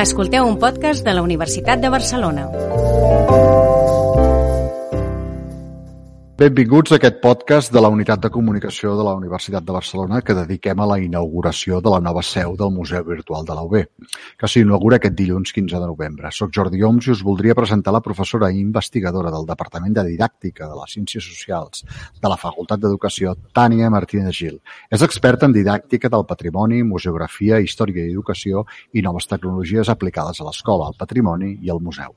Escolteu un podcast de la Universitat de Barcelona. Benvinguts a aquest podcast de la Unitat de Comunicació de la Universitat de Barcelona que dediquem a la inauguració de la nova seu del Museu Virtual de la UB, que s'inaugura aquest dilluns 15 de novembre. Soc Jordi Oms i us voldria presentar la professora i investigadora del Departament de Didàctica de les Ciències Socials de la Facultat d'Educació, Tània Martínez Gil. És experta en didàctica del patrimoni, museografia, història i educació i noves tecnologies aplicades a l'escola, al patrimoni i al museu.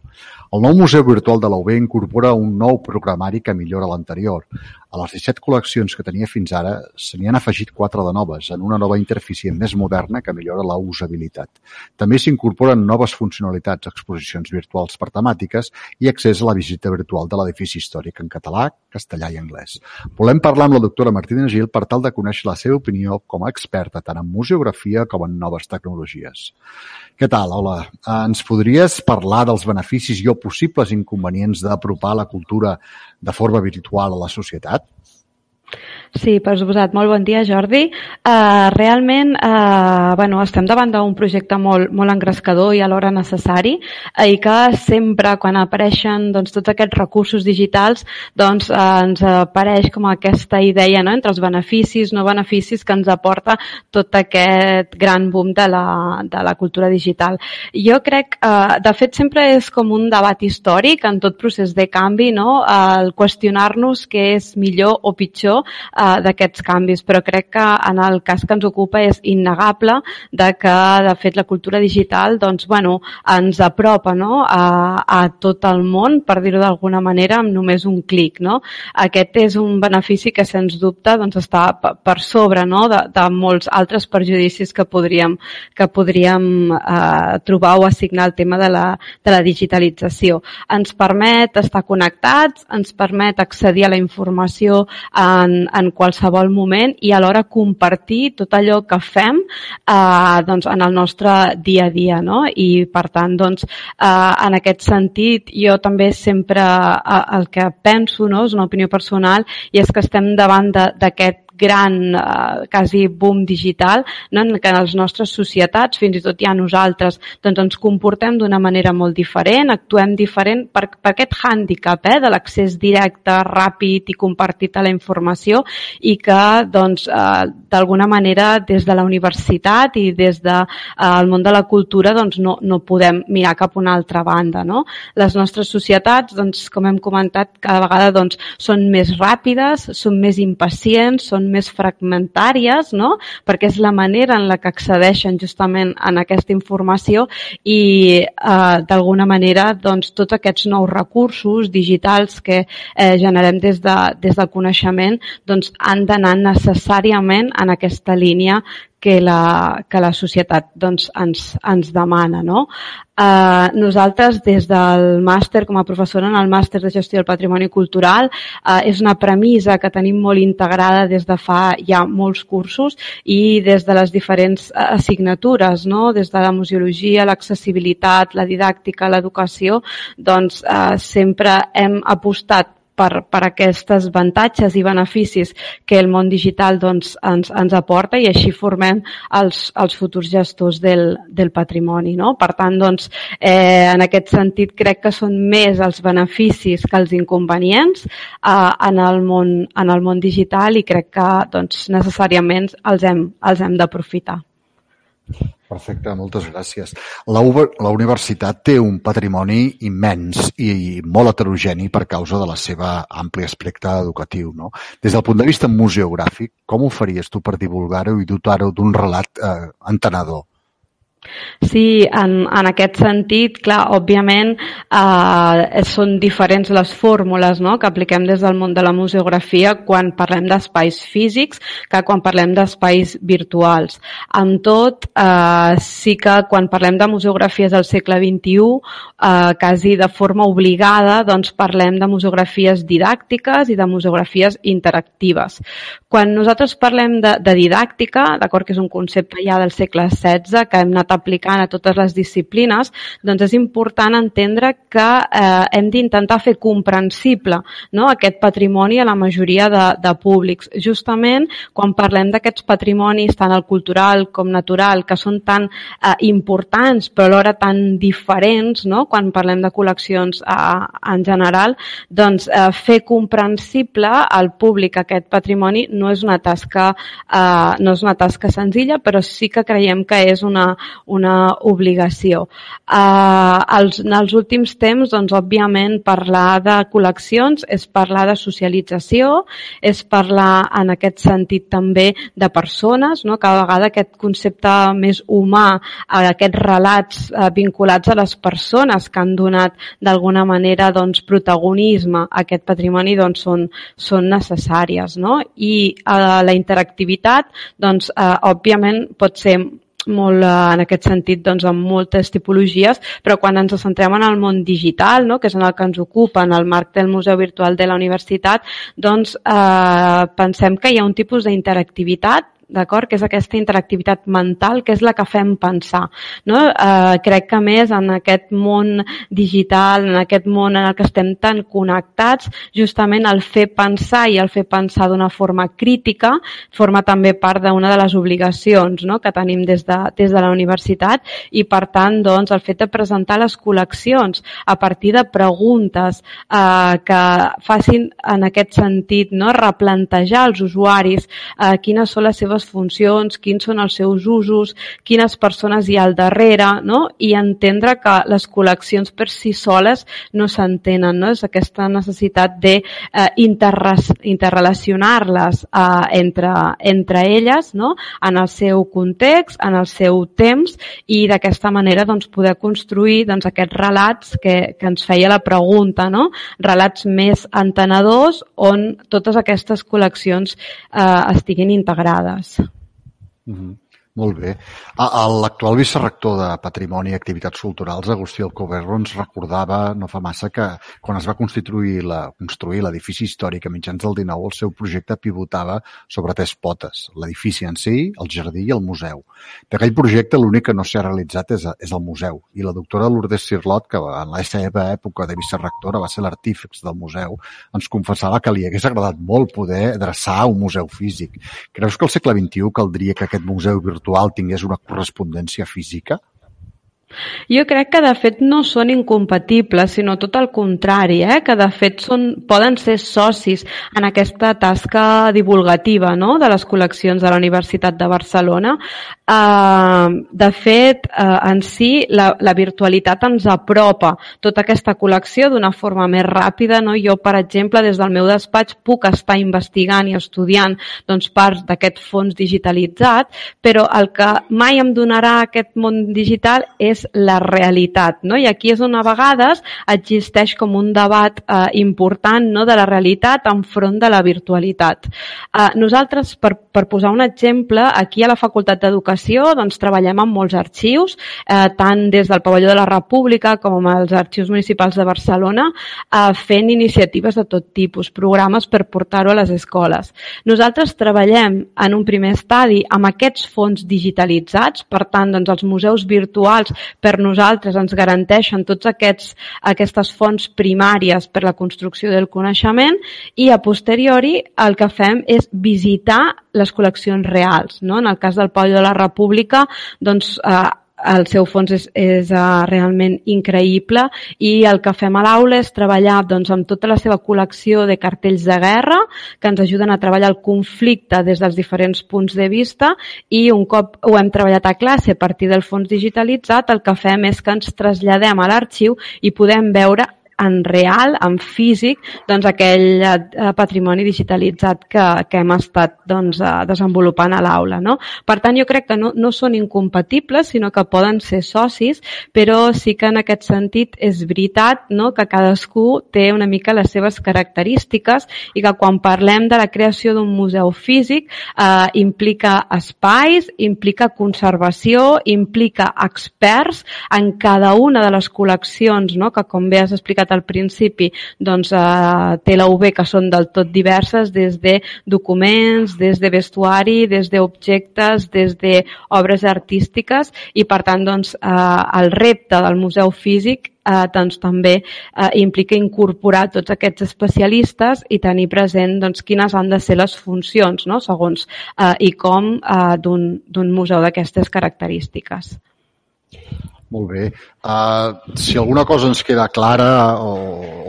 El nou Museu Virtual de la UB incorpora un nou programari que millora l'anterior anterior. A les 17 col·leccions que tenia fins ara, se n'hi han afegit 4 de noves, en una nova interfície més moderna que millora la usabilitat. També s'incorporen noves funcionalitats, exposicions virtuals per temàtiques i accés a la visita virtual de l'edifici històric en català, castellà i anglès. Volem parlar amb la doctora Martina Gil per tal de conèixer la seva opinió com a experta tant en museografia com en noves tecnologies. Què tal? Hola. Ens podries parlar dels beneficis i o possibles inconvenients d'apropar la cultura de forma virtual a la societat? Sí, per suposat. Molt bon dia, Jordi. Uh, realment, uh, bueno, estem davant d'un projecte molt, molt engrescador i alhora necessari uh, i que sempre, quan apareixen doncs, tots aquests recursos digitals, doncs, uh, ens apareix com aquesta idea no? entre els beneficis, no beneficis que ens aporta tot aquest gran boom de la, de la cultura digital. Jo crec, uh, de fet, sempre és com un debat històric en tot procés de canvi, no? El qüestionar-nos què és millor o pitjor uh, d'aquests canvis, però crec que en el cas que ens ocupa és innegable de que, de fet, la cultura digital doncs, bueno, ens apropa no? a, a tot el món, per dir-ho d'alguna manera, amb només un clic. No? Aquest és un benefici que, sens dubte, doncs, està per sobre no? de, de molts altres perjudicis que podríem, que podríem eh, trobar o assignar al tema de la, de la digitalització. Ens permet estar connectats, ens permet accedir a la informació en, en qualsevol moment i alhora compartir tot allò que fem eh, doncs, en el nostre dia a dia. No? I per tant, doncs, eh, en aquest sentit, jo també sempre eh, el que penso no? és una opinió personal i és que estem davant d'aquest gran eh, quasi boom digital no? en què les nostres societats, fins i tot ja nosaltres, doncs ens comportem d'una manera molt diferent, actuem diferent per, per aquest hàndicap eh, de l'accés directe, ràpid i compartit a la informació i que doncs, eh, d'alguna manera des de la universitat i des del de, eh, món de la cultura doncs, no, no podem mirar cap a una altra banda. No? Les nostres societats, doncs, com hem comentat, cada vegada doncs, són més ràpides, són més impacients, són més fragmentàries, no? perquè és la manera en la que accedeixen justament en aquesta informació i eh, d'alguna manera doncs, tots aquests nous recursos digitals que eh, generem des, de, des del coneixement doncs, han d'anar necessàriament en aquesta línia que la, que la societat doncs, ens, ens demana. No? Eh, nosaltres, des del màster, com a professora en el màster de gestió del patrimoni cultural, eh, és una premissa que tenim molt integrada des de fa ja molts cursos i des de les diferents eh, assignatures, no? des de la museologia, l'accessibilitat, la didàctica, l'educació, doncs eh, sempre hem apostat per, per aquests avantatges i beneficis que el món digital doncs, ens, ens aporta i així formem els, els futurs gestors del, del patrimoni. No? Per tant, doncs, eh, en aquest sentit, crec que són més els beneficis que els inconvenients eh, en, el món, en el món digital i crec que doncs, necessàriament els hem, els hem d'aprofitar. Perfecte, moltes gràcies. La, la universitat té un patrimoni immens i molt heterogeni per causa de la seva àmplia espectre educatiu. No? Des del punt de vista museogràfic, com ho faries tu per divulgar-ho i dotar-ho d'un relat eh, entenedor? Sí, en, en aquest sentit, clar, òbviament eh, són diferents les fórmules no? que apliquem des del món de la museografia quan parlem d'espais físics que quan parlem d'espais virtuals. Amb tot, eh, sí que quan parlem de museografies del segle XXI, eh, quasi de forma obligada, doncs parlem de museografies didàctiques i de museografies interactives. Quan nosaltres parlem de, de didàctica, d'acord que és un concepte ja del segle XVI que hem anat aplicant a totes les disciplines, doncs és important entendre que eh, hem d'intentar fer comprensible no, aquest patrimoni a la majoria de, de públics. Justament quan parlem d'aquests patrimonis, tant el cultural com natural, que són tan eh, importants però alhora tan diferents, no? quan parlem de col·leccions eh, en general, doncs eh, fer comprensible al públic aquest patrimoni no és una tasca, eh, no és una tasca senzilla, però sí que creiem que és una, una obligació. Eh, els, en els últims temps, doncs, òbviament, parlar de col·leccions és parlar de socialització, és parlar en aquest sentit també de persones, no? cada vegada aquest concepte més humà, eh, aquests relats eh, vinculats a les persones que han donat d'alguna manera doncs, protagonisme a aquest patrimoni doncs, són, són necessàries. No? I eh, la interactivitat, doncs, eh, òbviament, pot ser molt eh, en aquest sentit doncs, amb moltes tipologies, però quan ens centrem en el món digital, no? que és en el que ens ocupa, en el marc del Museu Virtual de la Universitat, doncs eh, pensem que hi ha un tipus d'interactivitat d'acord? Que és aquesta interactivitat mental que és la que fem pensar, no? Eh, crec que més en aquest món digital, en aquest món en el que estem tan connectats, justament el fer pensar i el fer pensar d'una forma crítica forma també part d'una de les obligacions no? que tenim des de, des de la universitat i per tant doncs, el fet de presentar les col·leccions a partir de preguntes eh, que facin en aquest sentit no? replantejar als usuaris eh, quines són les seves seves funcions, quins són els seus usos, quines persones hi ha al darrere, no? i entendre que les col·leccions per si soles no s'entenen. No? És aquesta necessitat de eh, eh, entre, entre elles no? en el seu context, en el seu temps i d'aquesta manera doncs, poder construir doncs, aquests relats que, que ens feia la pregunta, no? relats més entenedors on totes aquestes col·leccions eh, estiguin integrades. house. Mm-hmm. Molt bé. L'actual vicerrector de Patrimoni i Activitats Culturals, Agustí Alcoberro, ens recordava no fa massa que quan es va constituir la, construir l'edifici històric a mitjans del 19, el seu projecte pivotava sobre tres potes, l'edifici en si, el jardí i el museu. D'aquell projecte l'únic que no s'ha realitzat és, és el museu i la doctora Lourdes Sirlot, que en la seva època de vicerrectora va ser l'artífex del museu, ens confessava que li hagués agradat molt poder adreçar un museu físic. Creus que al segle XXI caldria que aquest museu virtual virtual tingués una correspondència física? Jo crec que de fet no són incompatibles, sinó tot el contrari, eh? que de fet són, poden ser socis en aquesta tasca divulgativa no? de les col·leccions de la Universitat de Barcelona. Uh, de fet, uh, en si, la, la virtualitat ens apropa tota aquesta col·lecció d'una forma més ràpida. No? Jo, per exemple, des del meu despatx puc estar investigant i estudiant doncs, parts d'aquest fons digitalitzat, però el que mai em donarà aquest món digital és la realitat. No? I aquí és on a vegades existeix com un debat eh, important no? de la realitat enfront de la virtualitat. Eh, nosaltres, per, per posar un exemple, aquí a la Facultat d'Educació doncs, treballem amb molts arxius, eh, tant des del Pavelló de la República com amb els arxius municipals de Barcelona, eh, fent iniciatives de tot tipus, programes per portar-ho a les escoles. Nosaltres treballem en un primer estadi amb aquests fons digitalitzats, per tant, doncs, els museus virtuals per nosaltres ens garanteixen tots aquests, aquestes fonts primàries per la construcció del coneixement i a posteriori el que fem és visitar les col·leccions reals. No? En el cas del Pau de la República, doncs, eh, el seu fons és, és uh, realment increïble i el que fem a l'aula és treballar doncs, amb tota la seva col·lecció de cartells de guerra que ens ajuden a treballar el conflicte des dels diferents punts de vista i un cop ho hem treballat a classe a partir del fons digitalitzat el que fem és que ens traslladem a l'arxiu i podem veure en real, en físic, doncs aquell eh, patrimoni digitalitzat que, que hem estat doncs, eh, desenvolupant a l'aula. No? Per tant, jo crec que no, no són incompatibles, sinó que poden ser socis, però sí que en aquest sentit és veritat no? que cadascú té una mica les seves característiques i que quan parlem de la creació d'un museu físic eh, implica espais, implica conservació, implica experts en cada una de les col·leccions, no? que com bé has explicat al principi, doncs eh, té la UB que són del tot diverses, des de documents, des de vestuari, des d'objectes, des de obres artístiques i per tant doncs, eh, el repte del museu físic eh, doncs, també eh, implica incorporar tots aquests especialistes i tenir present doncs, quines han de ser les funcions, no? segons eh, i com eh, d'un museu d'aquestes característiques. Molt bé. Uh, si alguna cosa ens queda clara o,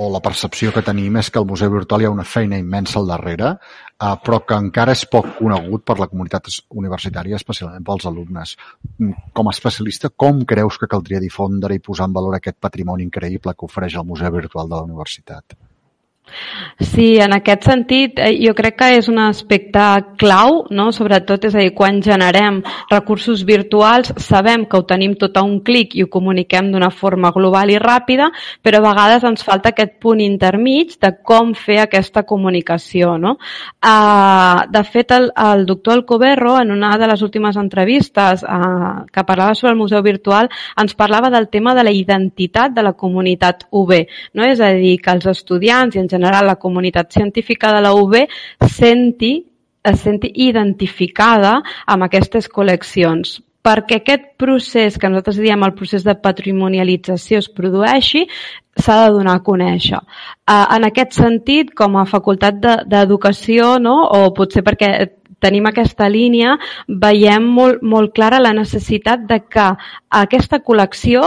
o la percepció que tenim és que al Museu Virtual hi ha una feina immensa al darrere, uh, però que encara és poc conegut per la comunitat universitària, especialment pels alumnes. Mm, com a especialista, com creus que caldria difondre i posar en valor aquest patrimoni increïble que ofereix el Museu Virtual de la Universitat? Sí, en aquest sentit, eh, jo crec que és un aspecte clau, no? sobretot, és a dir, quan generem recursos virtuals, sabem que ho tenim tot a un clic i ho comuniquem d'una forma global i ràpida, però a vegades ens falta aquest punt intermig de com fer aquesta comunicació. No? Uh, de fet, el, el doctor Alcoberro, en una de les últimes entrevistes uh, que parlava sobre el museu virtual, ens parlava del tema de la identitat de la comunitat UB. No? És a dir, que els estudiants i en general la comunitat científica de la UB senti, es senti identificada amb aquestes col·leccions perquè aquest procés, que nosaltres diem el procés de patrimonialització es produeixi, s'ha de donar a conèixer. Uh, en aquest sentit, com a facultat d'educació, de, no? o potser perquè tenim aquesta línia, veiem molt, molt clara la necessitat de que aquesta col·lecció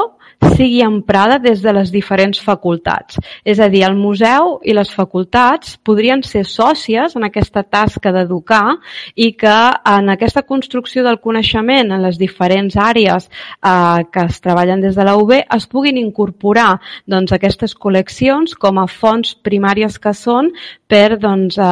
sigui emprada des de les diferents facultats. És a dir, el museu i les facultats podrien ser sòcies en aquesta tasca d'educar i que en aquesta construcció del coneixement en les diferents àrees eh, que es treballen des de la UB es puguin incorporar doncs, aquestes col·leccions com a fonts primàries que són per, doncs, eh,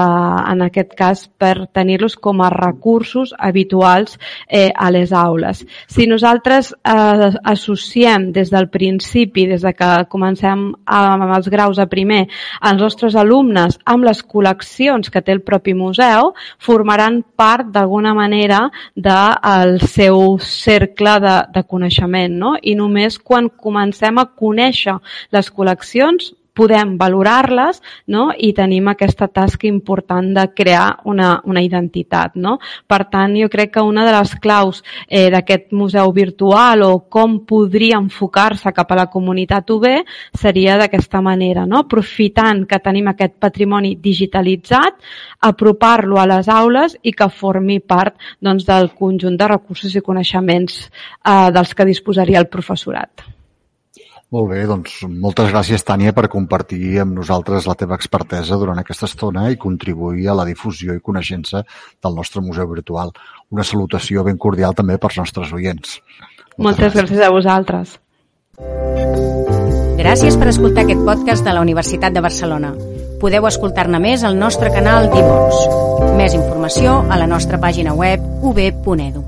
en aquest cas, per tenir-los com a recursos habituals eh, a les aules. Si nosaltres eh, associem des del principi, des de que comencem amb els graus a primer, els nostres alumnes amb les col·leccions que té el propi museu, formaran part d'alguna manera del seu cercle de, de coneixement. No? I només quan comencem a conèixer les col·leccions podem valorar-les no? i tenim aquesta tasca important de crear una, una identitat. No? Per tant, jo crec que una de les claus eh, d'aquest museu virtual o com podria enfocar-se cap a la comunitat UB seria d'aquesta manera, no? aprofitant que tenim aquest patrimoni digitalitzat, apropar-lo a les aules i que formi part doncs, del conjunt de recursos i coneixements eh, dels que disposaria el professorat. Molt bé, doncs moltes gràcies, Tània, per compartir amb nosaltres la teva expertesa durant aquesta estona i contribuir a la difusió i coneixença del nostre museu virtual. Una salutació ben cordial també pels nostres oients. Moltes, moltes gràcies. gràcies a vosaltres. Gràcies per escoltar aquest podcast de la Universitat de Barcelona. Podeu escoltar-ne més al nostre canal Dimons. Més informació a la nostra pàgina web ub.edu.